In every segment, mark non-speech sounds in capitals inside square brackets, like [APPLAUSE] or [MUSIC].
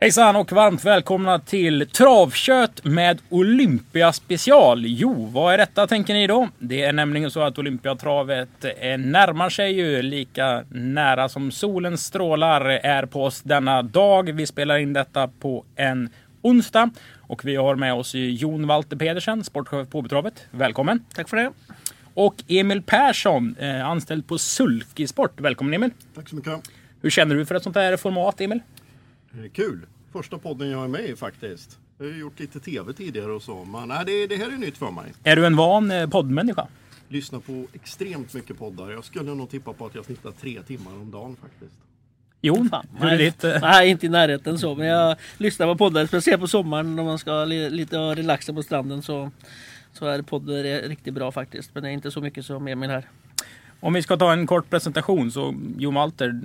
Hejsan och varmt välkomna till Travkött med Olympia special. Jo, vad är detta tänker ni då? Det är nämligen så att Olympiatravet eh, närmar sig ju lika nära som solens strålar är på oss denna dag. Vi spelar in detta på en onsdag och vi har med oss Jon Walter Pedersen, sportchef på Åbytravet. Välkommen! Tack för det. Och Emil Persson, eh, anställd på Sulky-sport. Välkommen Emil! Tack så mycket. Hur känner du för ett sånt här format Emil? Eh, Kul! Första podden jag är med i faktiskt. Jag har ju gjort lite TV tidigare och så, men nej, det, det här är nytt för mig. Är du en van eh, poddmänniska? Lyssnar på extremt mycket poddar. Jag skulle nog tippa på att jag snittar tre timmar om dagen faktiskt. Jon, Fan, hur är nej. ditt? eh, Nej, inte i närheten så. Men jag lyssnar på poddar, speciellt på sommaren när man ska li, lite relaxa på stranden så, så är poddar riktigt bra faktiskt. Men det är inte så mycket som Emil här. Om vi ska ta en kort presentation så Jon Walter,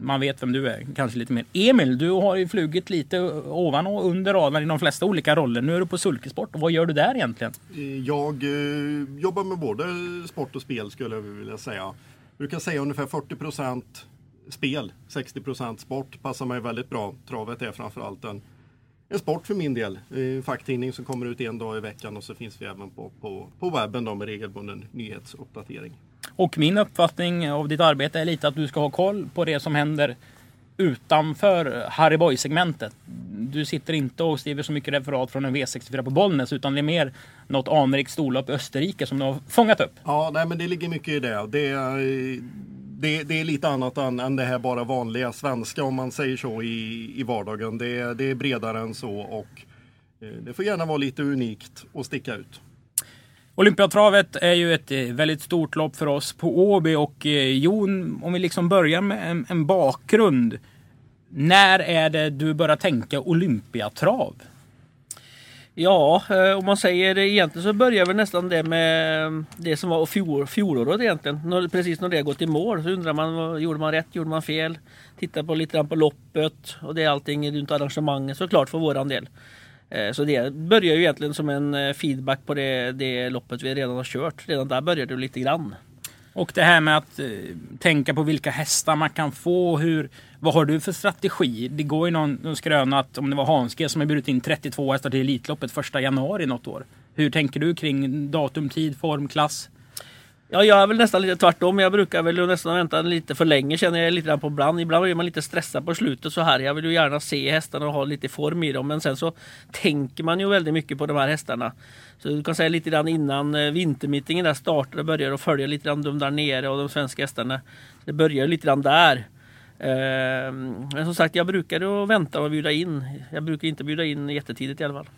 man vet vem du är, kanske lite mer. Emil, du har ju flugit lite ovan och under radarn i de flesta olika roller. Nu är du på Sulkesport. Vad gör du där egentligen? Eh, jag eh, jobbar med både sport och spel skulle jag vilja säga. Jag brukar säga ungefär 40 procent spel, 60 procent sport. Passar mig väldigt bra. Travet är framförallt en, en sport för min del. En facktidning som kommer ut en dag i veckan och så finns vi även på, på, på webben då med regelbunden nyhetsuppdatering. Och min uppfattning av ditt arbete är lite att du ska ha koll på det som händer utanför Harry Boy-segmentet. Du sitter inte och skriver så mycket referat från en V64 på Bollnäs utan det är mer något anrikt storlopp i Österrike som du har fångat upp. Ja, nej, men det ligger mycket i det. Det är, det, det är lite annat än, än det här bara vanliga svenska om man säger så i, i vardagen. Det, är- det är bredare än så och eh, det får gärna vara lite unikt och sticka ut. Olympiatravet är ju ett eh, väldigt stort lopp för oss på Åby och eh, Jon, om vi liksom börjar med en, en bakgrund. När är det du börjar tänka Olympiatrav? Ja, eh, om man säger det egentligen så börjar väl nästan det med det som var fjol, fjolåret egentligen. När, precis när det gått i mål så undrar man, gjorde man rätt, gjorde man fel? Titta på lite grann på loppet och det är allting runt arrangemanget såklart för våran del. Eh, så det börjar ju egentligen som en eh, feedback på det, det loppet vi redan har kört. Redan där började det lite grann. Och det här med att eh, tänka på vilka hästar man kan få. Hur, vad har du för strategi? Det går ju någon, någon skröna att om det var Hanske som har bjudit in 32 hästar till Elitloppet första januari något år. Hur tänker du kring datum, tid, form, klass? Ja, jag är väl nästan lite tvärtom. Jag brukar väl nästan vänta lite för länge känner jag lite grann på ibland. Ibland blir man lite stressad på slutet så här. Jag vill ju gärna se hästarna och ha lite form i dem. Men sen så tänker man ju väldigt mycket på de här hästarna. Så du kan säga lite grann innan eh, vintermittingen vintermeetingen där och börjar och följa lite grann de där nere och de svenska hästarna. Det börjar lite grann där. Ehm, men som sagt, jag brukar ju vänta och bjuda in. Jag brukar inte bjuda in jättetidigt i alla fall.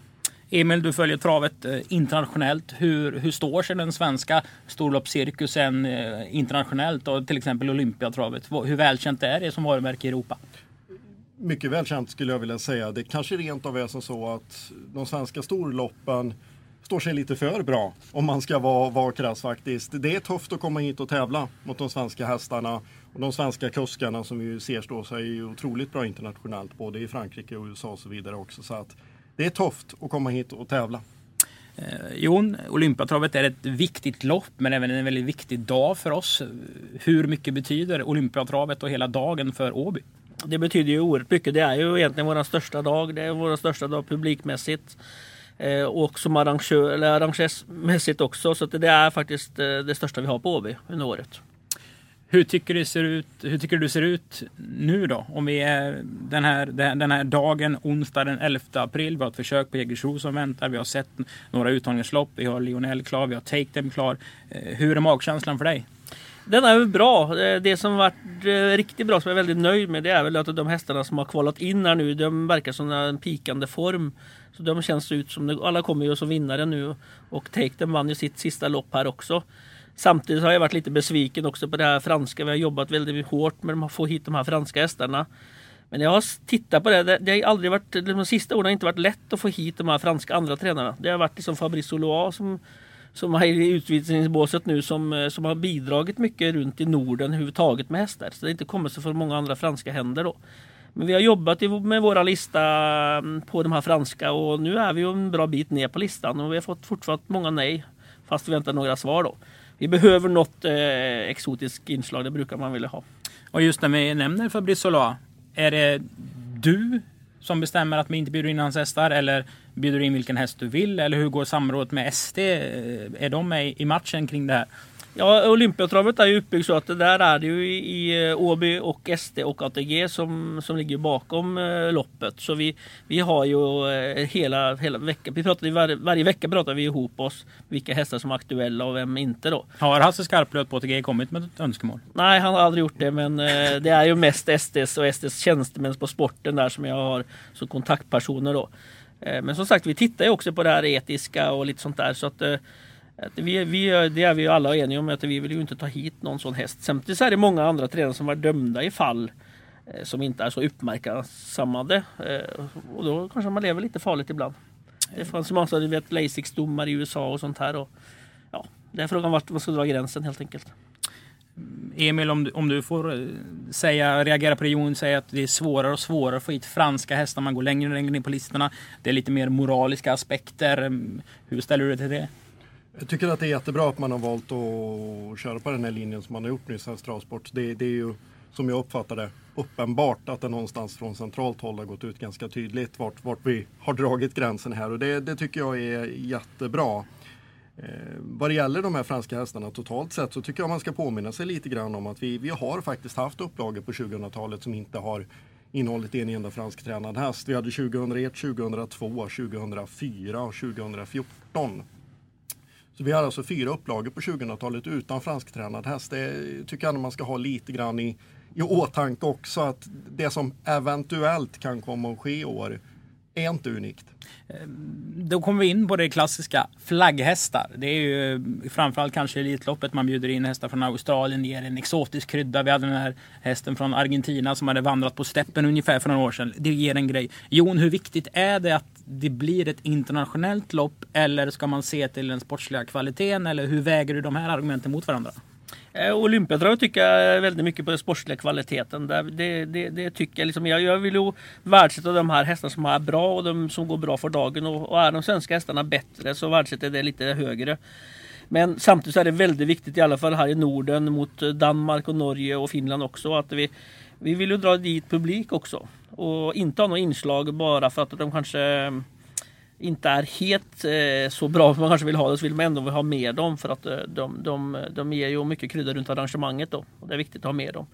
Emil, du följer travet eh, internationellt. Hur, hur står sig den svenska storloppscirkusen eh, internationellt och till exempel Olympiatravet? Hur välkänt är det som varumärke i Europa? Mycket välkänt skulle jag vilja säga. Det kanske rent av är som så att de svenska storloppen står sig lite för bra om man ska vara, vara krass faktiskt. Det är tufft att komma hit och tävla mot de svenska hästarna och de svenska kuskarna som vi ser stå sig otroligt bra internationellt både i Frankrike och USA och så vidare också. Så att det är tufft att komma hit och tävla. Eh, Jon, Olympiatravet är ett viktigt lopp men även en väldigt viktig dag för oss. Hur mycket betyder Olympiatravet och hela dagen för Åby? Det betyder ju oerhört mycket. Det är ju egentligen vår största dag. Det är vår största dag publikmässigt. Eh, och som arrangör, eller arrangörsmässigt också. Så att det är faktiskt eh, det största vi har på Åby under året. Hur tycker, du ser ut, hur tycker du ser ut nu då? Om vi är den här, den här dagen, onsdag den 11 april. Vi har ett försök på Jägersro som väntar. Vi har sett några uttagningslopp. Vi har Lionel klar, vi har Take Them klar. Eh, hur är magkänslan för dig? Den är väl bra. Eh, det som varit eh, riktigt bra, som jag är väldigt nöjd med, det är väl att de hästarna som har kvalat in här nu, de verkar som en pikande form. Så de känns ut som, alla kommer ju som vinnare nu och Take Them vann ju sitt sista lopp här också. Samtidigt har jag varit lite besviken också på det här franska. Vi har jobbat väldigt hårt med att få hit de här franska hästarna. Men jag har tittat på det. Det, det har aldrig varit, de sista åren har inte varit lätt att få hit de här franska andra tränarna. Det har varit liksom Fabrice Solois som, som är i utvisningsbåset nu som, eh, som har bidragit mycket runt i Norden överhuvudtaget med hästar. Så det har inte kommit så för många andra franska händer då. Men vi har jobbat med våra lista mm, på de här franska och nu är vi en bra bit ner på listan och vi har fått fortfarande många nej. Fast vi väntar några svar då. Vi behöver något eh, exotiskt inslag, det brukar man vilja ha. Och just när vi nämner Fabrice Solois, är det du som bestämmer att vi inte bjuder in hans hästar eller bjuder in vilken häst du vill? Eller hur går samrådet med SD? Eh, är de med i matchen kring det här? Ja, Olympiatravet är ju uppbyggt så att det där är det ju i eh, Åby och SD och ATG som, som ligger bakom eh, loppet. Så vi, vi har ju eh, hela, hela veckan, vi pratar var, varje vecka pratar vi ihop oss vilka hästar som är aktuella och vem inte då. Har Hasse Skarplöt på ATG kommit med ett önskemål? Nej, han har aldrig gjort det men det är ju mest SDs och SDs tjänstemän på sporten där som jag har som kontaktpersoner då. Men som sagt, vi tittar ju också på det här etiska och lite sånt där så att vi, vi, det är vi ju alla eniga om att vi vill ju inte ta hit någon sån häst. Samtidigt så är det många andra tränare som var dömda i fall eh, som inte är så uppmärksammade. Eh, och då kanske man lever lite farligt ibland. Det fanns massa du vet, Lasix-domar i USA och sånt här. Och, ja, det är frågan vart man ska dra gränsen helt enkelt. Emil, om du, om du får eh, säga, reagera på det Jon säger att det är svårare och svårare att få hit franska hästar. Man går längre och längre ner på listorna. Det är lite mer moraliska aspekter. Ehm, hur ställer du dig till det? Jag tycker att det är jättebra att man har valt att köra på den här linjen som man har gjort nu i Svensk Det, det är ju som jag uppfattar det uppenbart att det någonstans från centralt håll har gått ut ganska tydligt vart, vart vi har dragit gränsen här och det, det tycker jag är jättebra. Eh, vad det gäller de här franska hästarna totalt sett så tycker jag man ska påminna sig lite grann om att vi, vi har faktiskt haft upplagor på 2000-talet som inte har innehållit en enda fransktränad häst. Vi hade 2001, 2002, 2004 och 2014. Så vi har alltså fyra upplagor på 2000-talet utan fransktränad häst. Det tycker jag man ska ha lite grann i, i åtanke också att det som eventuellt kan komma att ske i år är inte unikt. Ehm, då kommer vi in på det klassiska flagghästar. Det är ju eh, framförallt kanske Elitloppet man bjuder in hästar från Australien, ger en exotisk krydda. Vi hade den här hästen från Argentina som hade vandrat på steppen ungefär för några år sedan. Det ger en grej. Jon, hur viktigt är det att det blir ett internationellt lopp eller ska man se till den sportsliga kvaliteten eller hur väger du de här argumenten mot varandra? Eh, Olympiatravet tycker jag väldigt mycket på den sportsliga kvaliteten. Det, det, det tycker jag, liksom, jag, jag vill ju värdesätta de här hästarna som är bra och de som går bra för dagen. Och, och är de svenska hästarna bättre så värdesätter jag det lite högre. Men samtidigt så är det väldigt viktigt i alla fall här i Norden mot Danmark och Norge och Finland också att vi, vi vill ju dra dit publik också. Och inte ha något inslag bara för att de kanske inte är helt eh, så bra som man kanske vill ha det så vill man ändå ha med dem för att eh, de, de, de ger ju mycket krydda runt arrangemanget då. Och det är viktigt att ha med dem.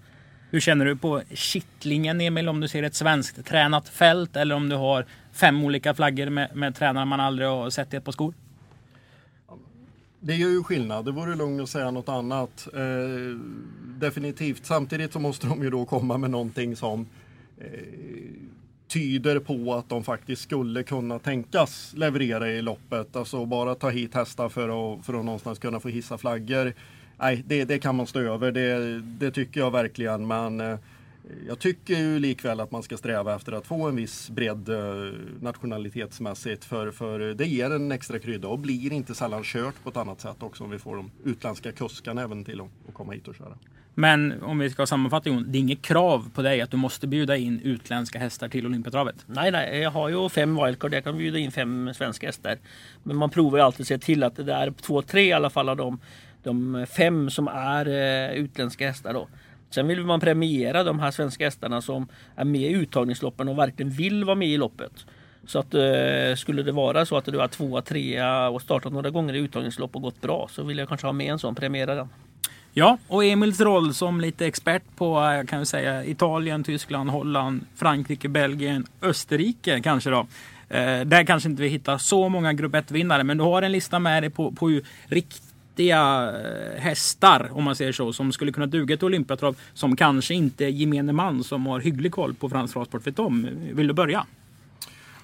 Hur känner du på kittlingen Emil om du ser ett svenskt tränat fält eller om du har fem olika flaggor med, med tränare man aldrig har sett i ett par skor? Det gör ju skillnad. Det vore lugnt att säga något annat. Eh, definitivt. Samtidigt så måste de ju då komma med någonting som eh, tyder på att de faktiskt skulle kunna tänkas leverera i loppet. Alltså bara ta hit hästar för att, för att någonstans kunna få hissa flaggor. Nej, det, det kan man stå över. Det, det tycker jag verkligen. Men eh, jag tycker ju likväl att man ska sträva efter att få en viss bredd eh, nationalitetsmässigt. För, för det ger en extra krydda och blir inte sällan kört på ett annat sätt också om vi får de utländska kuskarna även till att komma hit och köra. Men om vi ska sammanfatta Jon, det är inget krav på dig att du måste bjuda in utländska hästar till Olympiatravet? Nej, nej, jag har ju fem wildcard. Jag kan bjuda in fem svenska hästar. Men man provar ju alltid att se till att det är två, tre i alla fall av de, de fem som är eh, utländska hästar då. Sen vill man premiera de här svenska hästarna som är med i uttagningsloppen och verkligen vill vara med i loppet. Så att eh, skulle det vara så att du har tvåa, trea och startat några gånger i uttagningslopp och gått bra så vill jag kanske ha med en sån, premiera den. Ja, och Emils roll som lite expert på eh, kan vi säga, Italien, Tyskland, Holland, Frankrike, Belgien, Österrike kanske då. Eh, där kanske inte vi hittar så många grupp 1-vinnare, men du har en lista med dig på, på riktigt vettiga eh, hästar, om man säger så, som skulle kunna duga till Olympiatrav, som kanske inte gemene man som har hygglig koll på fransk travsport vet om. Vill du börja?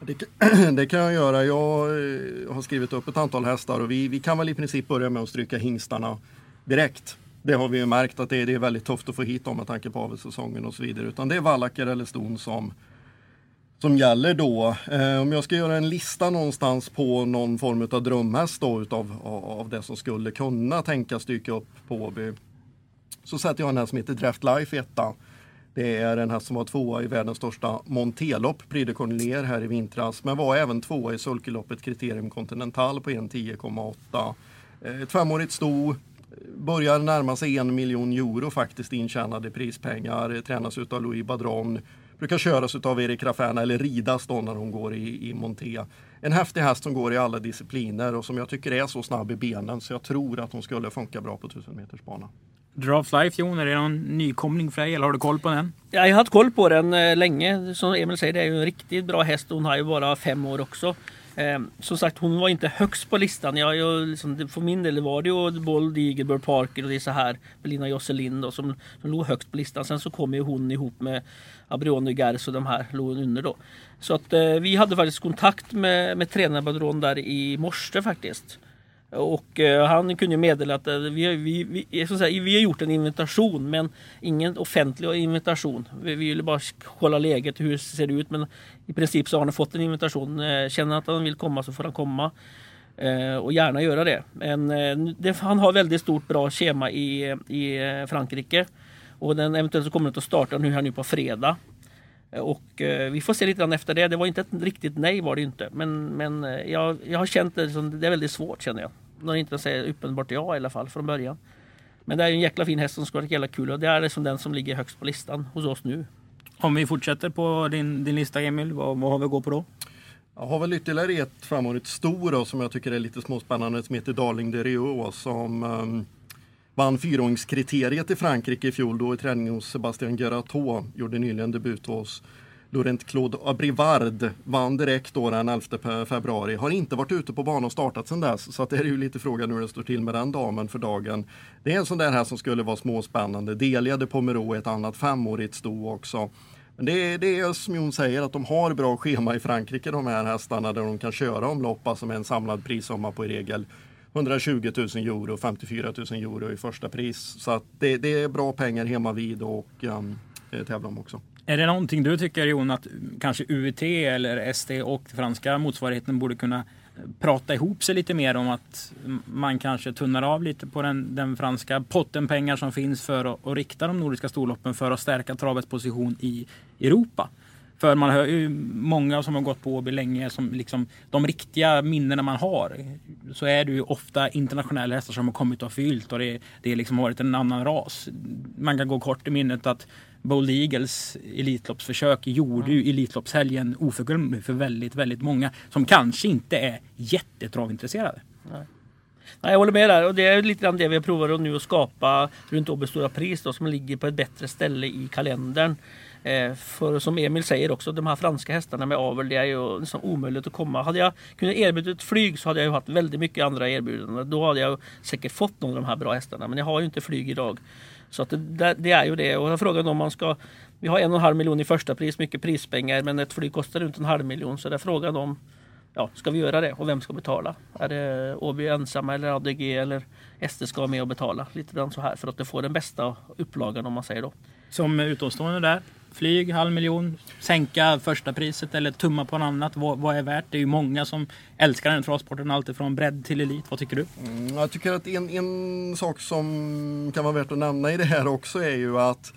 Det, [CLEARS THROAT] det, kan jag göra. Jag eh, har skrivit upp ett antal hästar och vi, vi kan väl i princip börja med att stryka hingstarna direkt det har vi ju märkt att det är, det är väldigt tufft att få hit dem med tanke på avelssäsongen och så vidare. Utan det är vallacker eller ston som, som gäller då. Eh, om jag ska göra en lista någonstans på någon form av drömhäst då utav av det som skulle kunna tänkas dyka upp på Åby. Så sätter jag en häst som heter Draft Life etta. Det är en häst som var tvåa i världens största montelopp, Prix de Cornelier här i vintras, men var även tvåa i sulkeloppet Criterium Continental på 1.10,8. Ett femårigt sto, börjar närma sig en miljon euro faktiskt intjänade prispengar, tränas utav Louis Badron, brukar köras utav Erik Raffena eller ridas då när hon går i, i monté. En häftig häst som går i alla discipliner och som jag tycker är så snabb i benen så jag tror att hon skulle funka bra på 1000 meters bana. Draft Life Jon, är det någon nykomling för dig eller har du koll på den? Jag har haft koll på den eh, länge. Som Emil säger, det är ju en riktigt bra häst. Hon har ju bara fem år också. Eh, som sagt, hon var inte högst på listan. Jag, jag, liksom, för min del var det ju Bold Igelberg, Parker och det är så här. Belina Josselin då, som, som låg högst på listan. Sen så kom ju hon ihop med Abrione Gers och de här låg under då. Så att eh, vi hade faktiskt kontakt med, med tränarbadron där i morse faktiskt. Och eh, han kunde meddela att eh, vi, vi, vi, säga, vi har gjort en invitation men ingen offentlig invitation. Vi, vi ville bara kolla läget, hur det ser det ut men i princip så har han fått en invitation. Eh, känner att han vill komma så får han komma. Eh, och gärna göra det. Men eh, det, han har väldigt stort bra schema i, i eh, Frankrike. Och den eventuellt så kommer den att starta nu här nu på fredag. Och vi får se lite grann efter det. Det var inte ett riktigt nej var det inte. Men, men jag, jag har känt det som det är väldigt svårt känner jag. När inte säger uppenbart ja i alla fall från början. Men det är en jäkla fin häst som ska vara jäkla kul och det är liksom den som ligger högst på listan hos oss nu. Om vi fortsätter på din, din lista Emil, vad, vad har vi att gå på då? Jag har väl ytterligare ett femårigt sto då, som jag tycker är lite småspännande som heter Darling de Rio som um, vann fyraåringskriteriet i Frankrike i fjol då i träning hos Sebastian Geratot. Gjorde nyligen debut hos Laurent Claude Abrivard vann direkt då den 11 februari. Har inte varit ute på banan och startat sedan dess. Så att det är ju lite frågan hur det står till med den damen för dagen. Det är en sån där här som skulle vara småspännande. Delia de Pomero ett annat femårigt sto också. Men det är, det är som Jon säger att de har bra schema i Frankrike de här hästarna där de kan köra omlopp, alltså med en samlad prissumma på i regel 120 000 euro, 54 000 euro i första pris. Så att det, det är bra pengar hemma vid och um, tävla om också. Är det någonting du tycker Jon att kanske UT eller ST och franska motsvarigheten borde kunna eh, prata ihop sig lite mer om att man kanske tunnar av lite på den, den franska potten pengar som finns för att, att rikta de nordiska storloppen för att stärka travets position i Europa. För man hör ju många som har gått på Åby länge som liksom de riktiga minnena man har så är det ju ofta internationella hästar som har kommit och fyllt och det, det liksom har varit en annan ras. Man kan gå kort i minnet att Bold Eagles Elitloppsförsök gjorde ju Elitloppshelgen oförglömlig för väldigt, väldigt många som kanske inte är jättetravintresserade. Nej. Nej, jag håller med där och det är lite grann det vi provar nu att skapa runt Åby Stora Pris då, som ligger på ett bättre ställe i kalendern. Eh, för som Emil säger också, de här franska hästarna med avel, det är ju liksom omöjligt att komma. Hade jag kunnat erbjuda ett flyg så hade jag ju haft väldigt mycket andra erbjudanden. Då hade jag säkert fått någon av de här bra hästarna. Men jag har ju inte flyg idag. Så att det, det är ju det. Och frågan om man ska... Vi har en och en halv miljon i första pris, mycket prispengar, men ett flyg kostar runt en halv miljon. Så det är frågan om ja, ska vi göra det och vem ska betala? Är det Åby ensamma eller ADG eller SD ska vara med och betala? Lite grann så här för att det får den bästa upplagan om man säger då. Som utomstående där, flyg, halv miljon, sänka första priset eller tumma på något annat. Vad, vad är värt? Det är ju många som älskar den travsporten, alltifrån bredd till elit. Vad tycker du? Mm, jag tycker att en, en sak som kan vara värt att nämna i det här också är ju att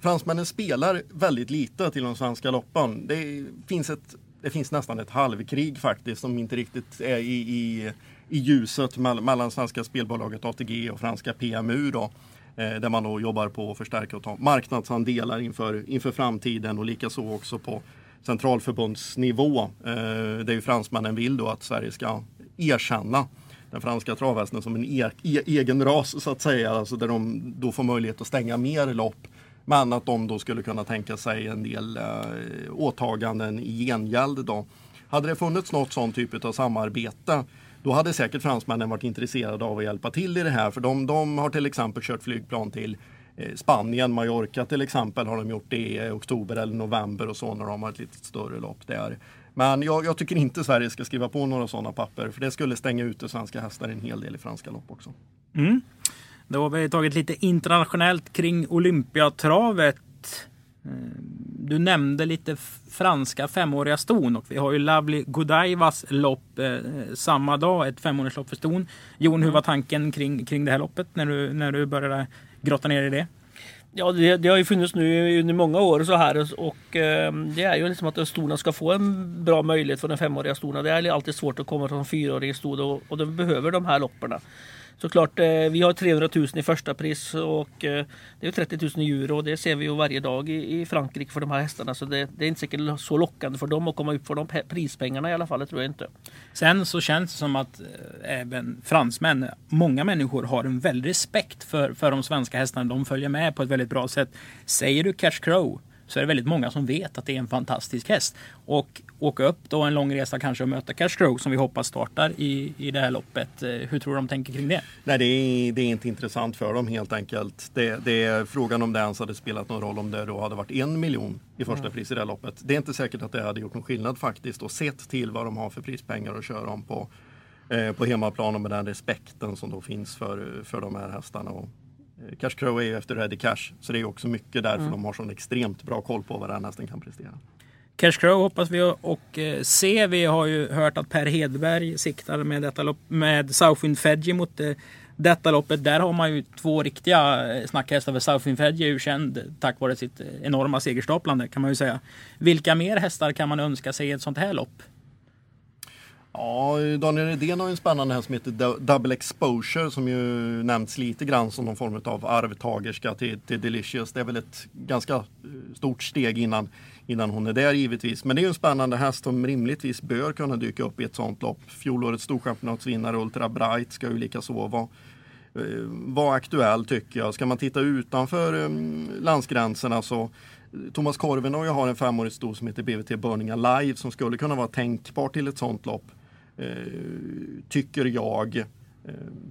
fransmännen spelar väldigt lite till de svenska loppen. Det finns, ett, det finns nästan ett halvkrig faktiskt som inte riktigt är i, i, i ljuset mellan svenska spelbolaget ATG och franska PMU. Då. Eh, där man då jobbar på att förstärka och ta marknadsandelar inför, inför framtiden och likaså också på centralförbundsnivå. Eh, där ju fransmännen vill då att Sverige ska erkänna den franska travhästen som en e e egen ras så att säga. Alltså där de då får möjlighet att stänga mer lopp. Men att de då skulle kunna tänka sig en del eh, åtaganden i gengäld. Då. Hade det funnits något sånt typ av samarbete då hade säkert fransmännen varit intresserade av att hjälpa till i det här. För de, de har till exempel kört flygplan till eh, Spanien, Mallorca till exempel har de gjort det i eh, oktober eller november och så när de har ett lite större lopp där. Men jag, jag, tycker inte Sverige ska skriva på några sådana papper för det skulle stänga ute svenska hästar en hel del i franska lopp också. Mm. Då har vi tagit lite internationellt kring Olympiatravet. Du nämnde lite franska femåriga ston och vi har ju Lovely Godievas lopp eh, samma dag, ett femårslopp för ston. Jon, hur var tanken kring, kring det här loppet när du, när du började grotta ner i det? Ja, det, det, har ju funnits nu under många år så här och eh, det är ju liksom att storna ska få en bra möjlighet för den femåriga storna. Det är alltid svårt att komma från fyraårig stod och, och de behöver de här loppen såklart, eh, vi har 300 000 i första pris och eh, det är 30 000 euro och det ser vi ju varje dag i, Frankrike för de här hästarna. Så det, det, är inte säkert så lockande för dem att komma upp för de prispengarna i alla fall, det tror jag inte. Sen så känns det som att eh, även fransmän, många människor har en väldig respekt för, för de svenska hästarna. De följer med på ett väldigt bra sätt. Säger du Cash Crow så är det väldigt många som vet att det är en fantastisk häst. Och åka upp då en lång resa kanske och möta Cash Crow som vi hoppas startar i, i det här loppet. Eh, hur tror du de tänker kring det? Nej, det är, det är inte intressant för dem helt enkelt. Det, det, är frågan om det ens hade spelat någon roll om det då hade varit en miljon i första mm. pris i det här loppet. Det är inte säkert att det hade gjort någon skillnad faktiskt och sett till vad de har för prispengar att köra om på, eh, på hemmaplan och med den respekten som då finns för, för de här hästarna. Och, Cash Crow är ju efter Ready Cash, så det är också mycket därför mm. de har sån extremt bra koll på vad den hästen kan prestera. Cash Crow hoppas vi och eh, se. Vi har ju hört att Per Hedberg siktar med, detta lopp, med Southwind Fedji mot eh, detta loppet. Där har man ju två riktiga snackhästar. För Southwind Fedji är ju känd tack vare sitt enorma segerstaplande kan man ju säga. Vilka mer hästar kan man önska sig i ett sånt här lopp? Ja, Daniel Redén har en spännande häst som heter Double Exposure som ju nämnts lite grann som någon form av arvtagerska till, till Delicious. Det är väl ett ganska eh, stort steg innan, innan hon är där givetvis. Men det är ju en spännande häst som rimligtvis bör kunna dyka upp i ett sånt lopp. Fjolårets storchampionatsvinnare Ultra Bright ska ju likaså vara eh, var aktuell tycker jag. Ska man titta utanför um, landsgränserna så Thomas Korvenoj har en femårig stor som heter BVT Burning Alive som skulle kunna vara tänkbar till ett sånt lopp. Eh, tycker jag. Eh,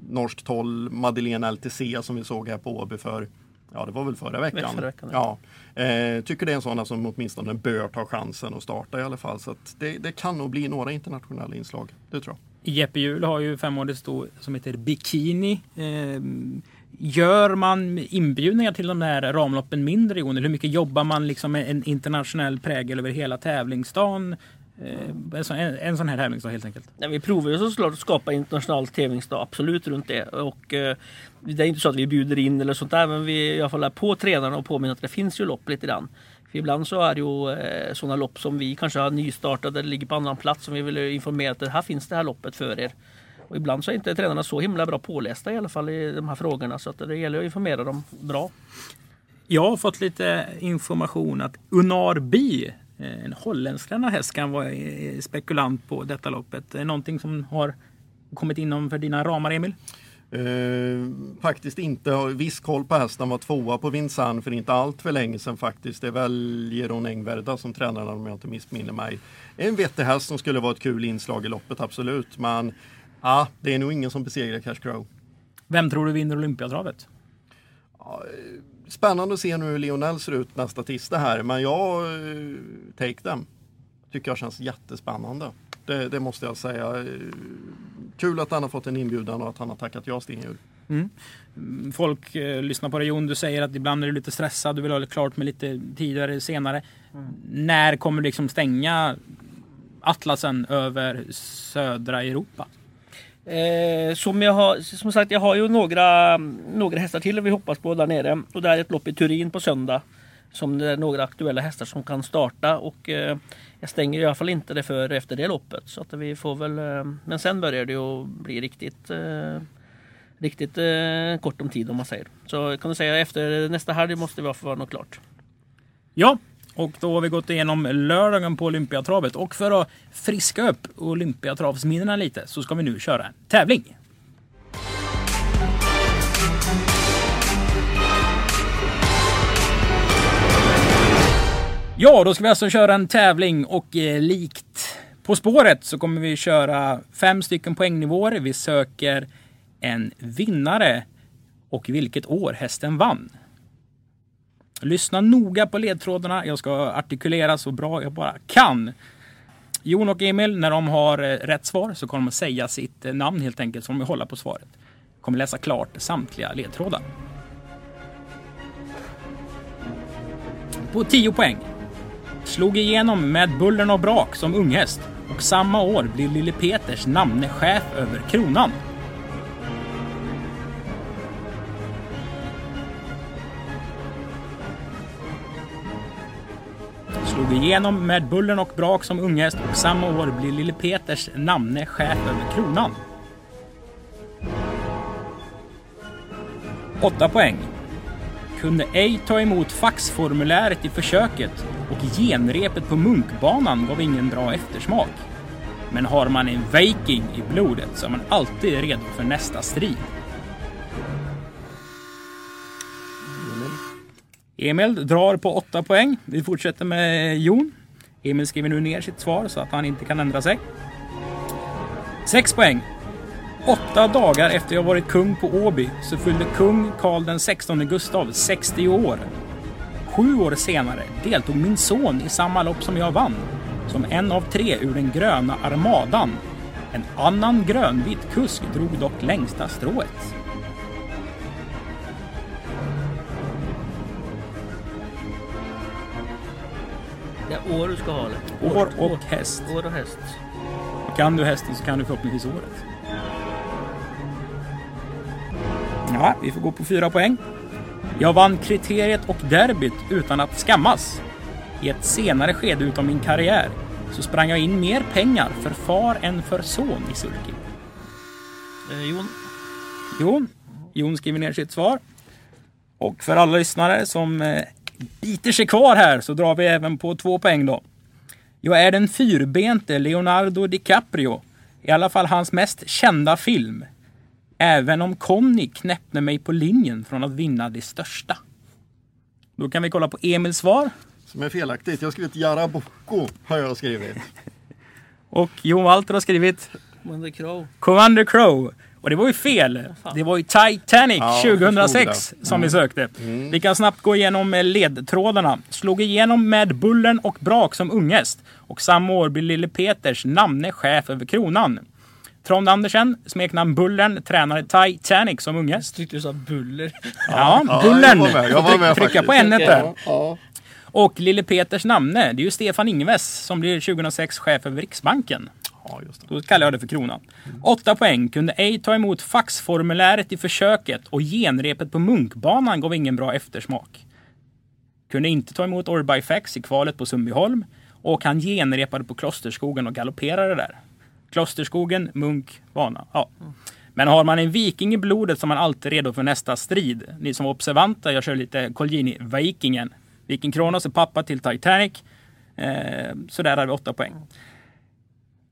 norskt håll, Madeleine LTC som vi såg här på Åby för Ja, det var väl förra veckan. Förra veckan ja. Eh, tycker det är en sån som åtminstone bör ta chansen att starta i alla fall. Så det, det, kan nog bli några internationella inslag. Det tror jag. Jeppe Hjul har ju femårigt sto som heter Bikini. Gör man inbjudningar till de här ramloppen mindre? Hur mycket jobbar man liksom med en internationell prägel över hela tävlingsdagen? Eh, en, sån, en sån här tävlingsdag helt enkelt. Ja, vi provar ju såklart att skapa internationell tävlingsdag, absolut runt det. Och, eh, det är inte så att vi bjuder in eller sånt där men vi i alla fall är på tränarna och påminner att det finns ju lopp lite grann. För ibland så är det ju eh, sådana lopp som vi kanske har nystartat eller ligger på annan plats som vi vill informera att här finns det här loppet för er. Och ibland så är inte tränarna så himla bra pålästa i alla fall i de här frågorna så att det gäller att informera dem bra. Jag har fått lite information att Unar Bi Eh, en holländsk häst kan vara eh, spekulant på detta loppet. Någonting som har kommit inom för dina ramar Emil? Eh, faktiskt inte. Har viss koll på hästen. Var tvåa på Vinsanne för inte allt för länge sedan faktiskt. Det är väl Jeroen Engverda som tränar om jag inte missminner mig. En vettig häst som skulle vara ett kul inslag i loppet, absolut. Men ja, det är nog ingen som besegrar Cash Crow. Vem tror du vinner Olympiatravet? Ja, spännande att se nu hur Lionel ser ut nästa tisdag här. Men jag eh, take them. Tycker jag känns jättespännande. Det, det, måste jag säga. Kul att han har fått en inbjudan och att han har tackat ja Stenjur. Mm. Folk eh, lyssnar på dig Jon. Du säger att ibland är du lite stressad. Du vill ha det klart med lite tidigare, senare. Mm. När kommer du liksom stänga atlasen över södra Europa? Eh, som jag har, som sagt, jag har ju några, några hästar till vi hoppas på där nere. Och det är ett lopp i Turin på söndag. Som det är några aktuella hästar som kan starta och eh, jag stänger i alla fall inte det för efter det loppet. Så att vi får väl, eh, men sen börjar det ju bli riktigt eh, riktigt eh, kort om tid om man säger. Så kan du säga efter nästa helg måste vi ha något klart. Ja, och då har vi gått igenom lördagen på Olympiatravet. Och för att friska upp Olympiatravsminnena lite så ska vi nu köra en tävling. Ja, då ska vi alltså köra en tävling och eh, likt På spåret så kommer vi köra fem stycken poängnivåer. Vi söker en vinnare och vilket år hästen vann. Lyssna noga på ledtrådarna. Jag ska artikulera så bra jag bara kan. Jon och Emil, när de har eh, rätt svar så kommer de att säga sitt eh, namn helt enkelt, så de hålla på svaret. Kommer läsa klart samtliga ledtrådar. på 10 poäng. Slog igenom med bullern och brak som unghäst och samma år blev Lille Peters namne chef över kronan. Slog igenom med Bullen och brak som unghäst och samma år blir Lille Peters namne chef över kronan. 8 poäng. Kunde ej ta emot faxformuläret i försöket och genrepet på Munkbanan gav ingen bra eftersmak. Men har man en viking i blodet så är man alltid redo för nästa strid. Emil drar på 8 poäng. Vi fortsätter med Jon. Emil skriver nu ner sitt svar så att han inte kan ändra sig. 6 poäng. Åtta dagar efter jag varit kung på Åby så fyllde kung Karl den 16 Gustav 60 år. Sju år senare deltog min son i samma lopp som jag vann. Som en av tre ur den gröna armadan. En annan grönvit kusk drog dock längsta strået. År du ska ha det. År och häst. År och häst. Kan du hästen så kan du förhoppningsvis året. Ja, vi får gå på fyra poäng. Jag vann kriteriet och derbyt utan att skammas. I ett senare skede utav min karriär så sprang jag in mer pengar för far än för son i sulky. Eh, Jon, Jon, Jon skriver ner sitt svar. Och för alla lyssnare som eh, biter sig kvar här så drar vi även på två poäng då. Jag är den fyrbente Leonardo DiCaprio. I alla fall hans mest kända film. Även om Conny knäppte mig på linjen från att vinna det största. Då kan vi kolla på Emils svar. Som är felaktigt. Jag har skrivit Jaraboko har jag skrivit. Och Jon Walter har skrivit Commander Crow. Commander Crow. Och det var ju fel. Det var ju Titanic Ja, jag 2006 förstod det. som vi sökte. Vi kan snabbt gå igenom eh, ledtrådarna. Slog igenom med Bullen och Brak som unghäst. Och samma år blev Lille Peters namne chef över kronan. Trond Andersen, smeknamn Bullen, tränade Titanic som unghäst. Tyckte du sa buller. Ja, Ja, Bullen! jag var med, jag var med Trycka faktiskt. på n där. Ja. Och Lille Peters namne, det är ju Stefan Ingves som blir 2006 chef över Riksbanken ja, just det. Då kallar jag det för kronan. Åtta poäng. Kunde ej ta emot faxformuläret i försöket och genrepet på Munkbanan gav ingen bra eftersmak. Kunde inte ta emot Orbifax i kvalet på Sundbyholm och han genrepade på Klosterskogen och galopperade där. Klosterskogen, Munk, bana. Ja. Men har man en viking i blodet så är man alltid redo för nästa strid. Ni som var observanta, jag kör lite Colgjini-vikingen. Viking Kronos är pappa till Titanic. Eh, så där har vi åtta poäng.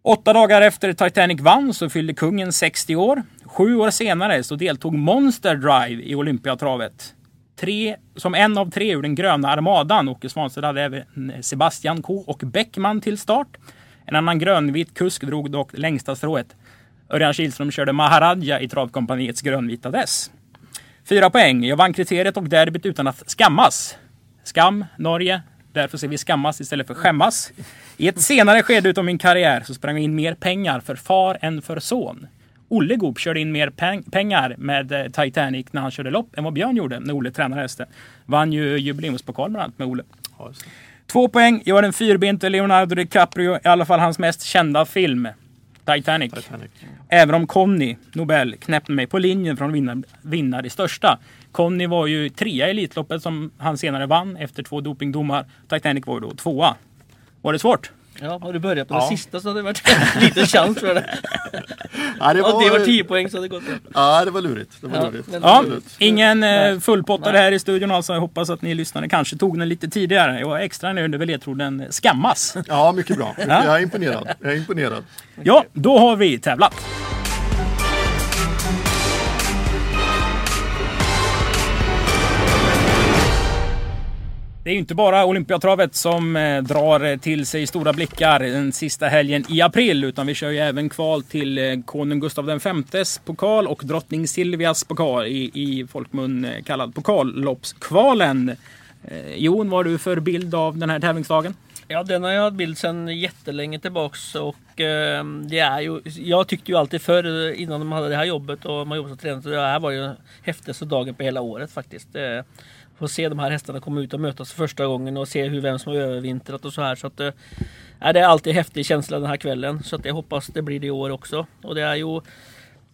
Åtta dagar efter Titanic vann så fyllde kungen 60 år. Sju år senare så deltog Monster Drive i Olympiatravet. Tre, som en av tre ur den gröna armadan. Åke Svanstedt hade även Sebastian K och Bäckman till start. En annan grönvit kusk drog dock längsta strået. Örjan Kihlström körde Maharaja i travkompaniets grönvita dess. Fyra poäng. Jag vann kriteriet och derbyt utan att skammas. Skam, Norge. Därför ser vi skammas istället för skämmas. I ett senare skede utav min karriär så sprang jag in mer pengar för far än för son. Olle Goop körde in mer peng- pengar med eh, Titanic när han körde lopp än vad Björn gjorde när Olle tränade hästen. Vann ju jubileumspokal bland annat med Olle. Två poäng. Jag är den fyrbente Leonardo DiCaprio, i alla fall hans mest kända film. Titanic. Titanic. Även om Conny, Nobel, knäppte mig på linjen från att vinna, vinna det största. Conny var ju trea i Elitloppet som han senare vann efter två dopingdomar. Titanic var ju då tvåa. Var det svårt? Ja, har du börjat på Ja. det sista så hade det varit [LAUGHS] en liten chans för det. [LAUGHS] Ja, det Om det var var, 10 poäng så hade det gått bra. ja, det var lurigt. Det var Ja, lurigt. Ja, Absolut. ingen eh, Nej. fullpottare Nej. här i studion alltså. Jag hoppas att ni lyssnare kanske tog den lite tidigare. Jag var extra nöjd över ledtråden skammas. Ja, mycket bra. Ja. Jag är imponerad. Jag är imponerad. Ja, då har vi tävlat. Det är ju inte bara Olympiatravet som eh, drar eh, till sig stora blickar den sista helgen i april. Utan vi kör ju även kval till eh, konung Gustav Vs pokal och drottning Silvias pokal i, i folkmun kallad pokalloppskvalen. Jon, vad har du för bild av den här tävlingsdagen? Ja, den har jag haft bild sedan jättelänge tillbaks och eh, det är ju, jag tyckte ju alltid förr innan de hade det här jobbet och man jobbade som tränare, så det här var ju häftigaste dagen på hela året faktiskt. Eh, få se de här hästarna komma ut och mötas för första gången och se hur vem som har övervintrat och så här. Så att, äh, det är alltid en häftig känsla den här kvällen. Så att jag hoppas det blir det i år också. Och det är ju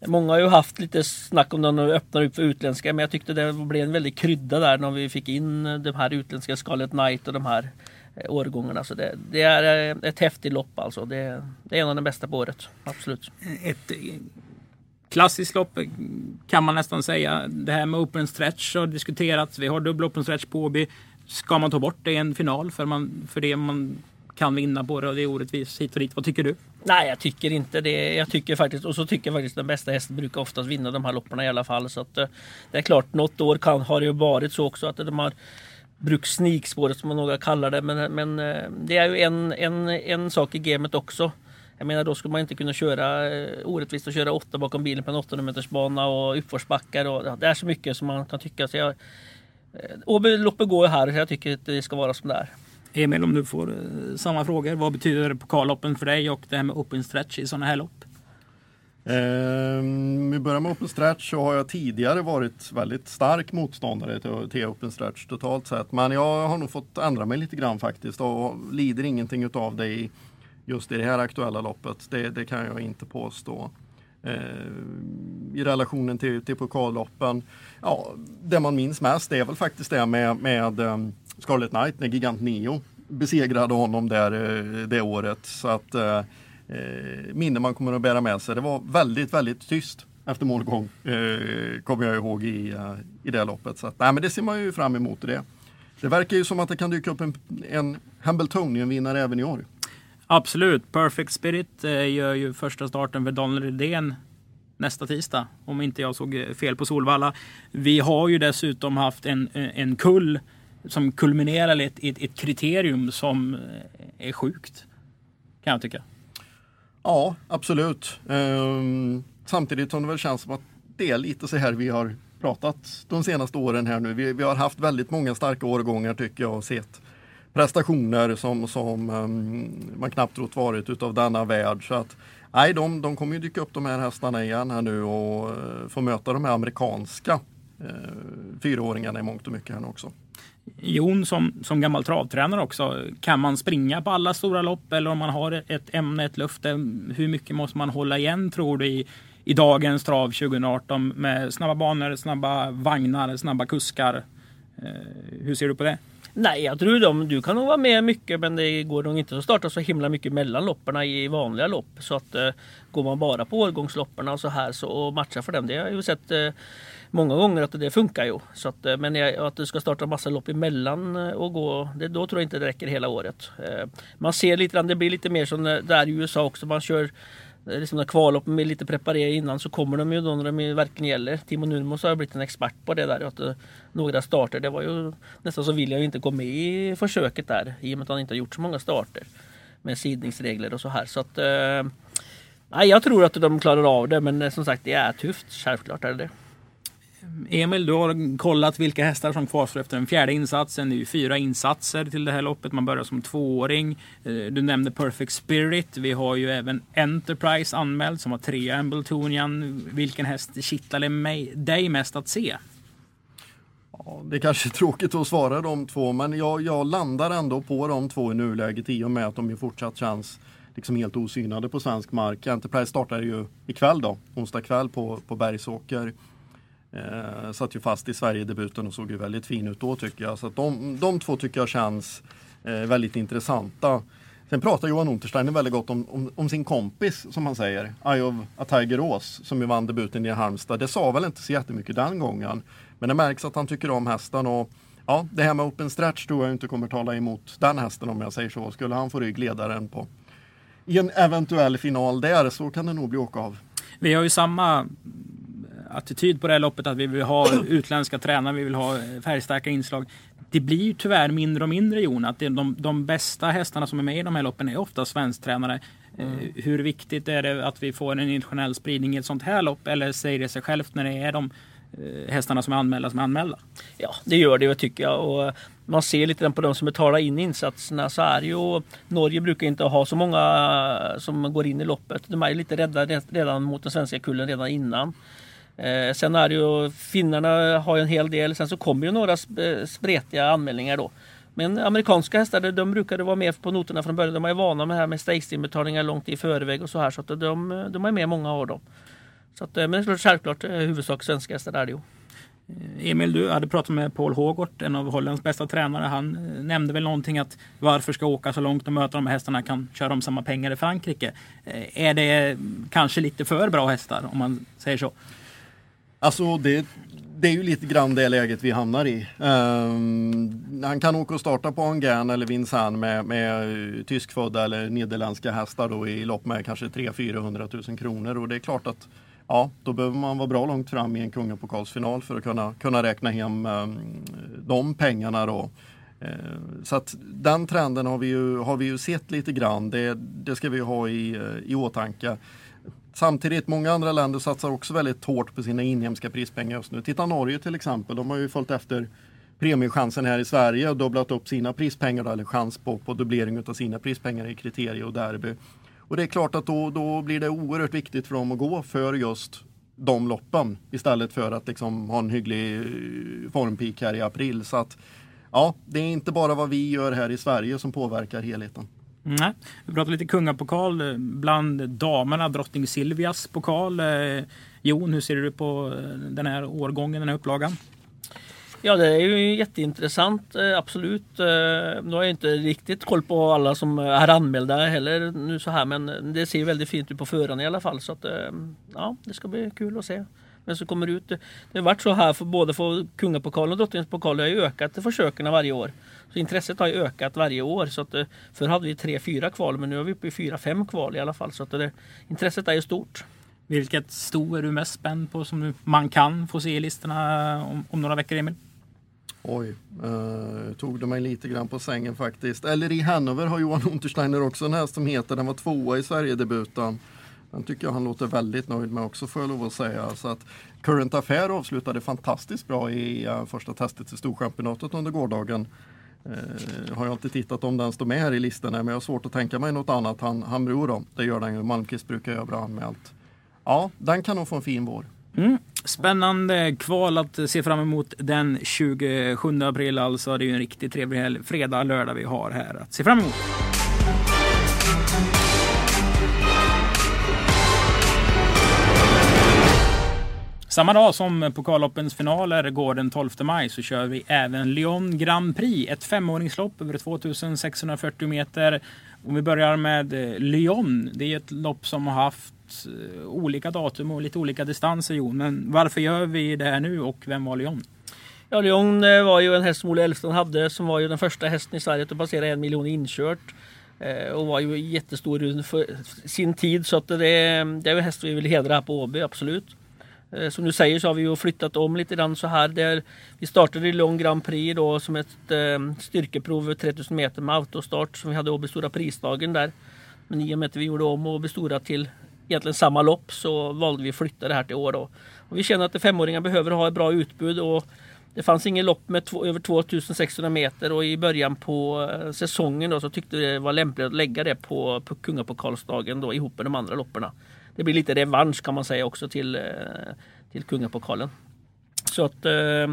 Många har ju haft lite snack om den de öppnar upp för utländska men jag tyckte det blev en väldig krydda där när vi fick in de här utländska Scarlet Knight och de här eh, årgångarna. Så det, det är eh, ett häftigt lopp alltså. Det, det, är en av de bästa på året. Absolut. Ett klassiskt lopp kan man nästan säga. Det här med open stretch har diskuterats. Vi har dubbel open stretch på Åby. Ska man ta bort det i en final för, man, för det man kan vinna på det och det är orättvist hit och dit. Vad tycker du? Nej, jag tycker inte det. Jag tycker faktiskt, och så tycker jag faktiskt den bästa hästen brukar oftast vinna de här loppen i alla fall. Så att, eh, det är klart, något år kan, har det ju varit så också att de har bruksnikspåret som några kallar det. Men, men eh, det är ju en, en, en sak i gamet också. Jag menar då skulle man inte kunna köra eh, orättvist och köra åtta bakom bilen på en 800 meters bana och uppförsbackar. Och, det är så mycket som man kan tycka. Så jag, Åby-loppet går här så jag tycker att det ska vara som det är. Emil, om du får eh, samma frågor. Vad betyder pokalloppen för dig och det här med open stretch i sådana här lopp? Um, vi börjar med open stretch så har jag tidigare varit väldigt stark motståndare till, till open stretch totalt sett. Men jag har nog fått ändra mig lite grann faktiskt och lider ingenting utav det i just i det här aktuella loppet. Det, det kan jag inte påstå. Eh, I relationen till, till pokalloppen, ja, det man minns mest är väl faktiskt det med, med eh, um, Scarlet Knight när Gigant Neo besegrade honom där eh, det året. Så att eh, eh, minne man kommer att bära med sig. Det var väldigt, väldigt tyst efter målgång. Eh, kommer jag ihåg i, i det loppet. Så att, nej, men det ser man ju fram emot det. Det verkar ju som att det kan dyka upp en, en Hambletonian-vinnare även i år. Absolut. Perfect Spirit eh, gör ju första starten för Daniel Redén nästa tisdag. Om inte jag såg eh, fel på Solvalla. Vi har ju dessutom haft en, eh, en kull som kulminerar i ett, ett, ett kriterium som är sjukt. Kan jag tycka. Ja, absolut. Ehm, samtidigt som det väl känns som att det är lite så här vi har pratat de senaste åren här nu. Vi, vi har haft väldigt många starka årgångar tycker jag och sett prestationer som, som um, man knappt trott varit utav denna värld. Så att, nej, de, de kommer ju dyka upp de här hästarna igen här nu och uh, få möta de här amerikanska uh, fyraåringarna i mångt och mycket här nu också. Jon som, som gammal travtränare också, kan man springa på alla stora lopp eller om man har ett ämne, ett löfte, eh, hur mycket måste man hålla igen tror du i, i dagens trav 2018 med snabba banor, snabba vagnar, snabba kuskar? Eh, hur ser du på det? Nej, jag tror de, du kan nog vara med mycket men det går nog inte att starta så himla mycket mellan loppen i vanliga lopp. Så att eh, går man bara på årgångsloppen och så här så, och matchar för dem, det har jag ju sett eh, många gånger att det funkar ju. Så att, eh, men att du ska starta massa lopp emellan eh, och gå, det, då tror jag inte det räcker hela året. Eh, man ser lite grann, det blir lite mer som eh, där i USA också. Man kör liksom när kvalloppen är lite preparerade innan så kommer de ju då när de verkligen gäller. Timo Nurmos har blivit en expert på det där. Att eh, några starter, det var ju nästan så vill jag inte gå med i försöket där i och med att han inte har gjort så många starter. Med sidningsregler och så här. Så att, eh, nej, jag tror att de klarar av det men eh, som sagt det är tufft. Självklart är det det. Emil, du har kollat vilka hästar som kvarstår efter den fjärde insatsen. Det är ju fyra insatser till det här loppet. Man börjar som tvååring. Eh, du nämnde Perfect Spirit. Vi har ju även Enterprise anmäld som har tre Ambletonian. Vilken häst kittlar dig mest att se? Ja, det är kanske är [LAUGHS] tråkigt att svara de två, men jag, jag landar ändå på de två i nuläget i och med att de ju fortsatt känns liksom helt osynade på svensk mark. Enterprise startar ju ikväll då, onsdag kväll på, på Bergsåker. Eh, satt ju fast i Sverigedebuten och såg ju väldigt fin ut då tycker jag. Så att de, de två tycker jag känns eh, väldigt intressanta. Sen pratar Johan Untersteiner väldigt gott om, om, om, sin kompis som han säger, Eye of a Tiger som ju vann debuten i Halmstad. Det sa väl inte så jättemycket den gången. Men det märks att han tycker om hästen och ja, det här med open stretch tror jag inte kommer tala emot den hästen om jag säger så. Skulle han få ryggledaren på i en eventuell final där så kan det nog bli åka av. Vi har ju samma attityd på det här loppet att vi vill ha [CLEARS THROAT] utländska tränare, vi vill ha färgstarka inslag. Det blir ju tyvärr mindre och mindre Jon, att de, de bästa hästarna som är med i de här loppen är ofta svensktränare. Mm. Hur viktigt är det att vi får en internationell spridning i ett sånt här lopp eller säger det sig självt när det är de eh, hästarna som är anmälda som är anmälda? Ja, det gör det tycker jag. Och man ser lite på de som betalar in insatserna så är ju Norge brukar inte ha så många som går in i loppet. De är lite rädda redan mot den svenska kullen redan innan. Eh, sen är det ju finnarna har ju en hel del. Sen så kommer ju några eh, spretiga anmälningar då. Men amerikanska hästar de brukade vara med på noterna från början. De är vana med det här med stakes-inbetalningar långt i förväg och så här. Så att de, de är med många av dem. Så att, eh, men självklart eh, huvudsak svenska hästar är det ju. Emil, du hade pratat med Paul Hågort, en av Hollands bästa tränare. Han nämnde väl någonting att varför ska åka så långt och möta de här hästarna kan köra om samma pengar i Frankrike. Är det kanske lite för bra hästar om man säger så? Alltså det, det är ju lite grann det läget vi hamnar i. Um, han kan åka och starta på Angern eller Vincennes med, med eh, tyskfödda eller nederländska hästar då i lopp med kanske 300-400 000 kronor och det är klart att ja, då behöver man vara bra långt fram i en kungapokalsfinal för att kunna, kunna räkna hem um, de pengarna då. Uh, Så att den trenden har vi ju, har vi ju sett lite grann. Det, det ska vi ha i, eh, i åtanke. Samtidigt, många andra länder satsar också väldigt hårt på sina inhemska prispengar just nu. Titta Norge till exempel, de har ju följt efter premiechansen här i Sverige och dubblat upp sina prispengar, eller chans på, på dubblering av sina prispengar i kriterier och derby. Och det är klart att då, då blir det oerhört viktigt för dem att gå för just de loppen istället för att liksom ha en hygglig eh, formpeak här i april. Så att ja, det är inte bara vad vi gör här i Sverige som påverkar helheten. Nej. Vi pratade lite kungapokal eh, bland damerna, drottning Silvias pokal. Eh, Jon, hur ser du på eh, den här årgången, den här upplagan? Ja det är ju jätteintressant absolut. Nu har jag inte riktigt koll på alla som är anmälda heller nu så här men det ser väldigt fint ut på förhand i alla fall så att ja det ska bli kul att se vem som kommer ut. Det har varit så här för både för kungapokalen och drottningens pokal det har ju ökat försöken varje år. Så intresset har ju ökat varje år så att eh, förr hade vi tre, fyra kval men nu är vi uppe i fyra, fem kval i alla fall så att det, intresset är ju stort. Vilket sto är du mest spänd på som man kan få se i listorna om, om några veckor, Emil? Oj, eh, tog du mig lite grann på sängen faktiskt. Eller i Hannover har Johan Untersteiner också en häst som heter, den var tvåa i Sverigedebuten. Den tycker jag han låter väldigt nöjd med också får jag lov att säga. Så att Current Affair avslutade fantastiskt bra i eh, första testet till Storchampionatet under gårdagen. Eh, har jag inte tittat om den står med här i listorna men jag har svårt att tänka mig något annat. Han, han beror om. det gör den ju. Malmqvist brukar göra bra anmält. Ja, den kan nog få en fin vår. Mm. Spännande kval att se fram emot den 27 april. Alltså det är ju en riktigt trevlig helg. Fredag, lördag vi har här att se fram emot. Samma dag som pokalloppens finaler går den 12 maj så kör vi även Lyon Grand Prix. Ett femåringslopp över 2640 meter. Om vi börjar med eh, Lyon. Det är ett lopp som har haft eh, olika datum och lite olika distanser. Jon. Men varför gör vi det här nu och vem var Lyon? Ja, Lyon eh, var ju en häst som Olle Elfstrand hade som var ju den första hästen i Sverige att passera en miljon inkört. Och var ju jättestor för sin tid så att det, det är en häst vi vill hedra här på Åby, absolut. Eh, som du säger så har vi ju flyttat om lite grann så här. Där vi startade i Lyon Grand Prix då som ett eh, styrkeprov över 3000 meter med autostart som vi hade Åby Stora Prisdagen där. Men i och med att vi gjorde om Åby Stora till egentligen samma lopp så valde vi att flytta det här till år då. Och vi känner att femåringar behöver ha ett bra utbud och det fanns ingen lopp med två, över 2600 meter och i början på eh, säsongen då så tyckte vi det var lämpligt att lägga det på, på Kungapokalsdagen då ihop med de andra lopperna. Det blir lite revansch kan man säga också till, eh, till Kungapokalen. Så att eh,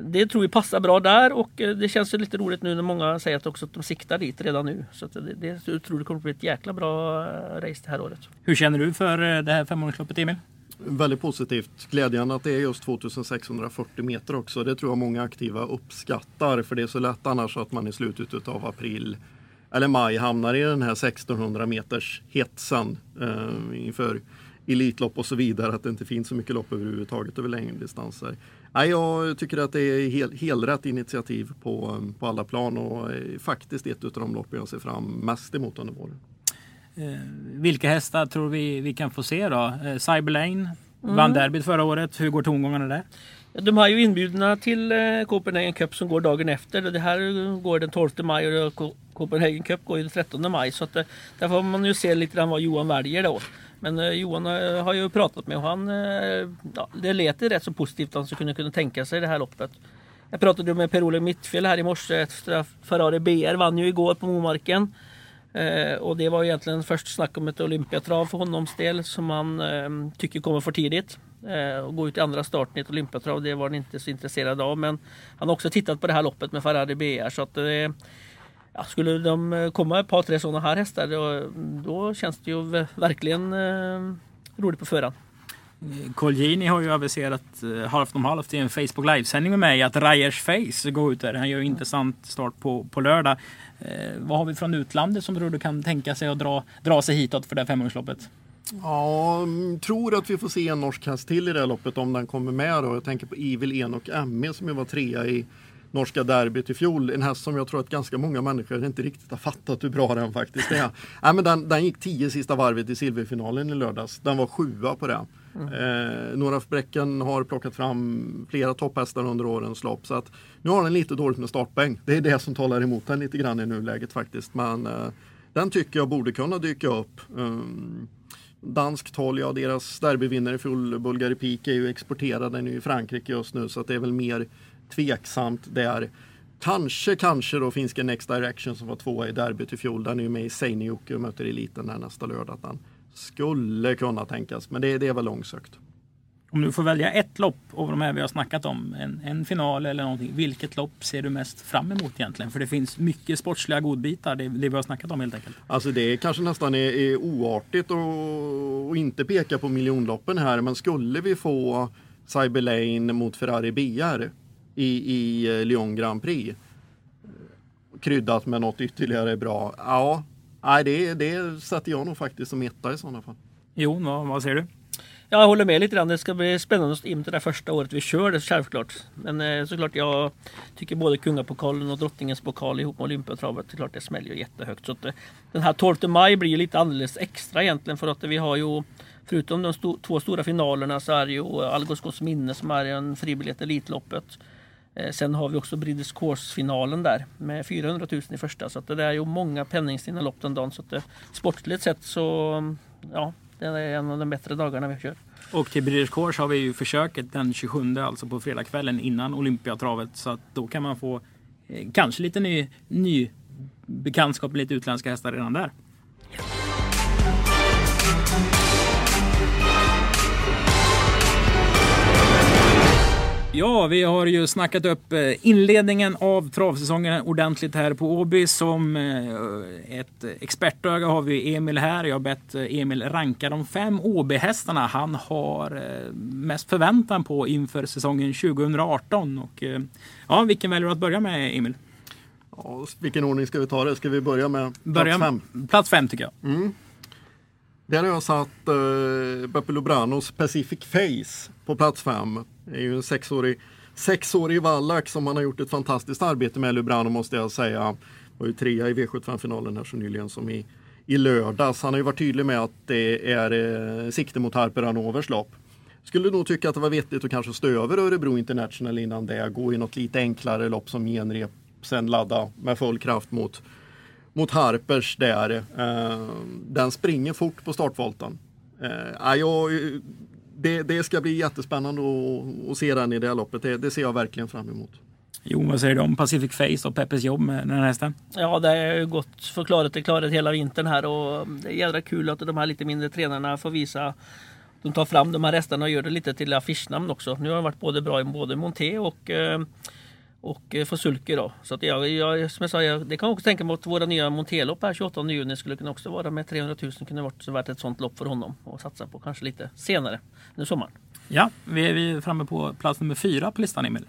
det tror vi passar bra där och eh, det känns ju lite roligt nu när många säger att också att de siktar dit redan nu. Så att det, det jag tror det kommer att bli ett jäkla bra race det här året. Hur känner du för det här femåringsloppet, Emil? Väldigt positivt. Glädjande att det är just 2640 meter också. Det tror jag många aktiva uppskattar för det är så lätt annars att man i slutet av april eller maj hamnar i den här 1600 meters hetsen eh, inför Elitlopp och så vidare. Att det inte finns så mycket lopp överhuvudtaget över längre distanser. Nej, jag tycker att det är hel, helt rätt initiativ på, på alla plan och faktiskt ett av de lopp jag ser fram mest emot under våren. Eh, vilka hästar tror vi vi kan få se då? Eh, Cyberlane vann derbyt förra året. Hur går tongångarna där? De har ju inbjudna till eh, Copenhagen Cup som går dagen efter. Det här går den 12 maj och Copenhagen Cup går den 13 maj. Så att, eh, där får man ju se lite grann vad Johan väljer då. Men eh, Johan har ju pratat med och han, ja, det lät rätt så positivt att han skulle kunna, kunna tänka sig det här loppet. Jag pratade med Per-Olle Mittfjäll här i morse efter att Ferrari BR vann ju igår på Momarken. Eh, och det var egentligen först snack om ett Olympiatrav för honoms del som han eh, tycker kommer för tidigt. Eh, och gå ut i andra starten i ett Olympiatrav, det var han inte så intresserad av. Men han har också tittat på det här loppet med Ferrari BR. Så att det, ja, skulle de komma ett par, tre sådana här hästar då, då känns det ju verkligen eh, roligt på förhand. Colgjini har ju aviserat eh, halvt om halvt i en Facebook livesändning med mig att Rajers Face går ut där. Han gör en intressant start på, på lördag. Eh, vad har vi från utlandet som tror du kan tänka sig att dra, dra sig hitåt för det här femhundraloppet? Ja, mm, tror att vi får se en norsk häst till i det här loppet om den kommer med. Då. Jag tänker på Evil Enok ME som ju var trea i norska derbyt i fjol. En häst som jag tror att ganska många människor inte riktigt har fattat hur bra den faktiskt är. [LAUGHS] Nej, men den, den gick tio sista varvet i silverfinalen i lördags. Den var sjua på det. Mm. Eh, Noraf Bräcken har plockat fram flera topphästar under årens lopp. Så att nu har den lite dåligt med startbäng. Det är det som talar emot den lite grann i nuläget faktiskt. Men eh, den tycker jag borde kunna dyka upp. Um, danskt håll, ja deras derbyvinnare i fjol, Bulgari Peak, är ju exporterad. Den är i Frankrike just nu så att det är väl mer tveksamt där. Kanske, kanske då finska Next Direction som var tvåa i derbyt i fjol. Den är ju med i Seinäjoki och möter eliten där nästa lördag. Den skulle kunna tänkas, men det, det är väl långsökt. Om du får välja ett lopp av de här vi har snackat om, en, en, final eller någonting. Vilket lopp ser du mest fram emot egentligen? För det finns mycket sportsliga godbitar, det, det vi har snackat om helt enkelt. Alltså det kanske nästan är, är oartigt att inte peka på miljonloppen här, men skulle vi få Cyber Lane mot Ferrari BR i, i eh, Lyon Grand Prix. Kryddat med något ytterligare bra. Ja, nej, det, det sätter jag nog faktiskt som etta i sådana fall. Jo, vad, vad säger du? Jag håller med lite grann. Det ska bli spännande att in till det första året vi kör det självklart. Men eh, såklart jag tycker både Kungapokalen och Drottningens pokal ihop med Olympiatravet, det är klart det smäller ju jättehögt. Så att, eh, den här 12 maj blir ju lite alldeles extra egentligen för att vi har ju Förutom de sto två stora finalerna så är det ju Algots minne som är en fribiljett Elitloppet. Eh, sen har vi också British Course-finalen där med 400 000 i första. Så att det är ju många penningstinna lopp den dagen. Så att det, sportligt sett så ja, det är en av de bättre dagarna vi kör. Och till British Course har vi ju försöket den 27, alltså på fredagskvällen innan Olympiatravet. Så att då kan man få eh, kanske lite ny, ny bekantskap med lite utländska hästar redan där. Ja, vi har ju snackat upp eh, inledningen av travsäsongen ordentligt här på Åby. Som eh, ett expertöga har vi Emil här. Jag har bett eh, Emil ranka de fem Åby-hästarna han har mest förväntan på inför säsongen 2018. Och, ja, vilken väljer du att börja med Emil? Ja, vilken ordning ska vi ta det? Ska vi börja med plats börja, fem? Plats fem tycker jag. Mm. Där har jag satt eh, Beppe Lubranos Pacific Face på plats fem. Det är ju en sexårig, sexårig vallack som han har gjort ett fantastiskt arbete med Lubrano måste jag säga. Han Var ju trea i V75-finalen här så nyligen som i, i lördags. Han har ju varit tydlig med att det är eh, sikte mot Harper Hanovers lopp. Skulle nog tycka att det var vettigt att kanske stå över Örebro International innan det. Gå i något lite enklare lopp som genrep. Sen ladda med full kraft mot, mot Harpers där. Eh, den springer fort på startvolten. Eh, jag det, det, ska bli jättespännande att, att se den i det här loppet. Det, det, ser jag verkligen fram emot. Jo, vad säger du om Pacific Face och Peppes jobb med den här hästen? Ja, det har gått förklarat till klarhet hela vintern här och det är jädra kul att de här lite mindre tränarna får visa de tar fram de här hästarna och gör det lite till affischnamn också. Nu har de varit både bra i både Monté och eh, och eh, Fosulke då. Så att jag, jag, som jag sa, jag, det kan också tänka mig att våra nya Montelopp här 28 juni skulle kunna också vara med 300 000 kunde varit värt ett sånt lopp för honom och satsa på kanske lite senare under sommaren. Ja, vi är vi framme på plats nummer fyra på listan Emil.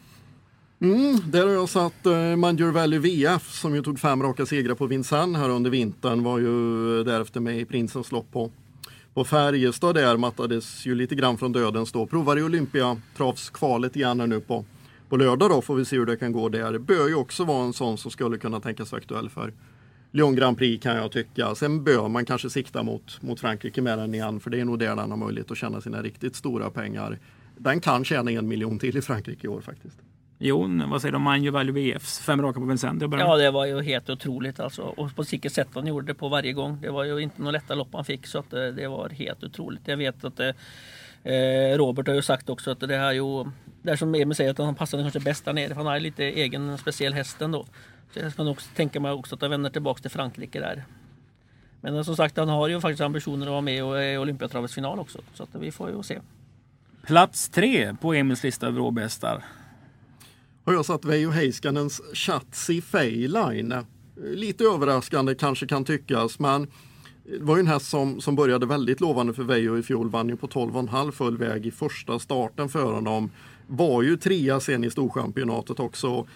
Mm, där har jag satt uh, Manjur Valley VF som ju tog fem raka segrar på Vincennes här under vintern. Var ju därefter med i Prinsens lopp på, på Färjestad där. Mattades ju lite grann från dödens då. Provar i Olympiatravskvalet igen här nu på på lördag då får vi se hur det kan gå där. Det bör ju också vara en sån som skulle kunna tänkas vara aktuell för Lyon Grand Prix kan jag tycka. Sen bör man kanske sikta mot, mot Frankrike med den igen för det är nog där den har möjlighet att tjäna sina riktigt stora pengar. Den kan tjäna en miljon till i Frankrike i år faktiskt. Jo, vad säger du om Manju Value VFs fem raka på Vincennes? Ja, det var ju helt otroligt alltså. Och på vilket sätt han gjorde det på varje gång. Det var ju inte några lätta lopp han fick så att det, det var helt otroligt. Jag vet att det, eh, Robert har ju sagt också att det här ju där som Emil säger att han passar kanske bäst där nere. För han har lite egen speciell häst ändå. Så jag kan också tänka mig också att han vänder tillbaka till Frankrike där. Men som sagt han har ju faktiskt ambitioner att vara med i Olympiatravets final också. Så att vi får ju se. Plats tre på Emils lista över åbästar. Har jag satt Veijo Heiskanens Chatsi Feyline. Lite överraskande kanske kan tyckas men det var ju en häst som, som började väldigt lovande för Veijo i fjol. Vann ju på 12,5 full väg i första starten för honom. Var ju trea sen i Storchampionatet också.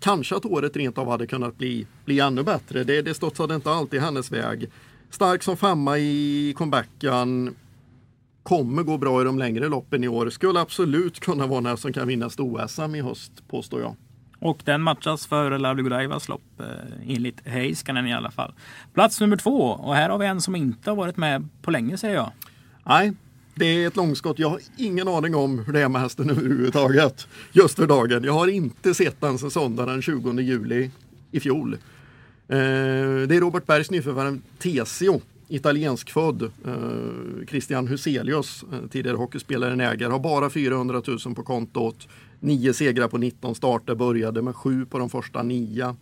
Kanske att året rent av hade kunnat bli, bli ännu bättre. Det, det studsade inte alltid hennes väg. Stark som femma i comebacken. Kommer gå bra i de längre loppen i år. Skulle absolut kunna vara den som kan vinna stor-SM i höst påstår jag. Och den matchas för Lovely Godievas lopp eh, enligt Heiskanen i alla fall. Plats nummer två och här har vi en som inte har varit med på länge säger jag. Nej, det är ett långskott. Jag har ingen aning om hur det är med hästen överhuvudtaget. Just för dagen. Jag har inte sett den sedan söndagen den 20 juli i fjol. Eh, det är Robert Bergs nyförvärv Tesio, italienskfödd. Eh, Christian Huselius, eh, tidigare hockeyspelare, äger, har bara 400 000 på kontot. Nio segrar på 19 starter, började med sju på de första nio.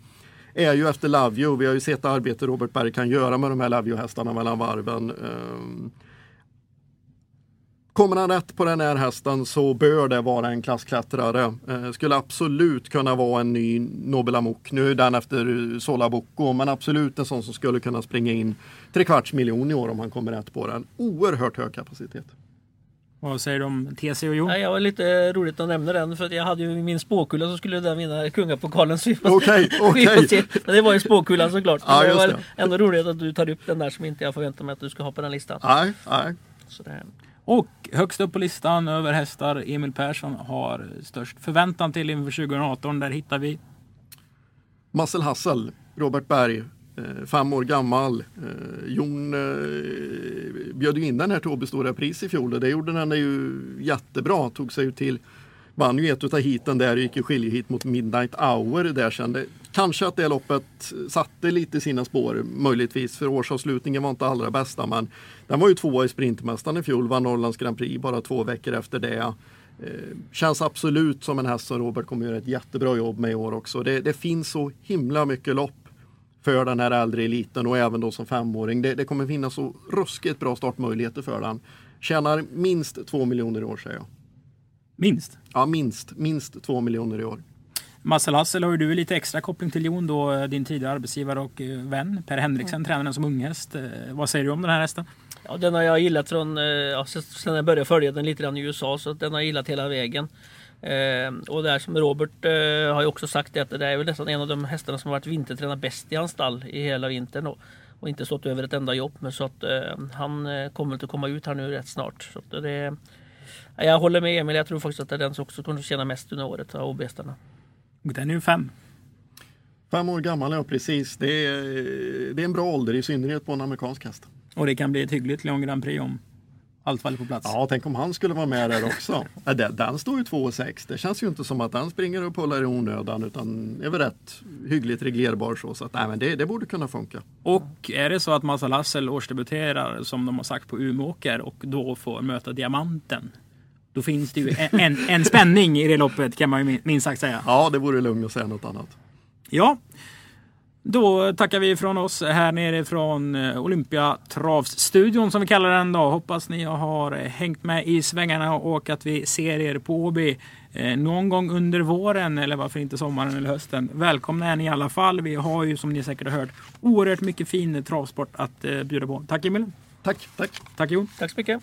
Är ju efter Lavio, vi har ju sett arbete Robert Berg kan göra med de här Lavio-hästarna mellan varven. Eh, Kommer han rätt på den här hästen så bör det vara en klassklättrare. Eh, skulle absolut kunna vara en ny Nobel Amok. Nu är den efter Sola Bocco, men absolut en sån som skulle kunna springa in tre kvarts miljon i år om han kommer rätt på den. Oerhört hög kapacitet. Vad säger du om TC och Jon? Ja, jag var lite roligt att nämna den för jag hade ju min spåkula så skulle den vinna kungapokalen. [LAUGHS] Okej, okej. Men det var ju spåkulan såklart. Ja, det var det. ändå roligt att du tar upp den där som inte jag förväntar mig att du ska ha på den listan. Nej, nej. Så det... Och högst upp på listan över hästar Emil Persson har störst förväntan till inför 2018. Där hittar vi Marcel Hassel, Robert Berg, eh, fem år gammal. Eh, Jon eh, bjöd bjöd in den här till Åby Stora Pris i fjol och det gjorde den ju jättebra. Tog sig till vann ju ett av heaten där och gick i skiljehit mot Midnight Hour där sen. Det, kanske att det loppet satte lite sina spår möjligtvis för årsavslutningen var inte allra bästa men den var ju tvåa i Sprintmästaren i fjol, vann Norrlands Grand Prix bara två veckor efter det. Eh, känns absolut som en häst som Robert kommer göra ett jättebra jobb med i år också. Det, det finns så himla mycket lopp för den här äldre eliten och även då som femåring. Det, det kommer finnas så ruskigt bra startmöjligheter för den. Tjänar minst två miljoner i år säger jag. Minst? Ja, minst. Minst två miljoner i år. Marcel Hassel har ju du lite extra koppling till Jon då, din tidigare arbetsgivare och eh, vän Per Henriksen, mm. tränaren som unghäst. Eh, vad säger du om den här hästen? Ja, den har jag gillat från, eh, ja, sen jag började följa den lite grann i USA så den har jag gillat hela vägen. Eh, och där som Robert eh, har ju också sagt det, att det är väl nästan en av de hästarna som har varit vintertränad bäst i hans stall i hela vintern. Då, och inte stått över ett enda jobb. Men så att eh, han kommer inte komma ut här nu rätt snart. Så det, jag håller med Emil. Jag tror faktiskt att det är den som också kommer tjäna mest under året av obestarna. Den är ju fem. Fem år gammal, ja precis. Det är, det är en bra ålder, i synnerhet på en amerikansk häst. Och det kan bli ett hyggligt Leon Grand Prix om allt faller på plats. Ja, tänk om han skulle vara med där också. [LAUGHS] den, den står ju 2,6. Det känns ju inte som att den springer och pullar i onödan utan är väl rätt hyggligt reglerbar så. så att, nej, men det, det borde kunna funka. Och är det så att Massa Lassel årsdebuterar som de har sagt på Umeåker och då får möta Diamanten då finns det ju en, en, en spänning i det loppet kan man ju minst sagt säga. Ja, det vore lugnt att säga något annat. Ja, då tackar vi från oss här nere från eh, Olympiatravsstudion som vi kallar den. Då. Hoppas ni har hängt med i svängarna och att vi ser er på Åby eh, någon gång under våren eller varför inte sommaren eller hösten. Välkomna är ni i alla fall. Vi har ju som ni säkert har hört oerhört mycket fin travsport att eh, bjuda på. Tack Emil! Tack, tack! Tack Jon! Tack så mycket!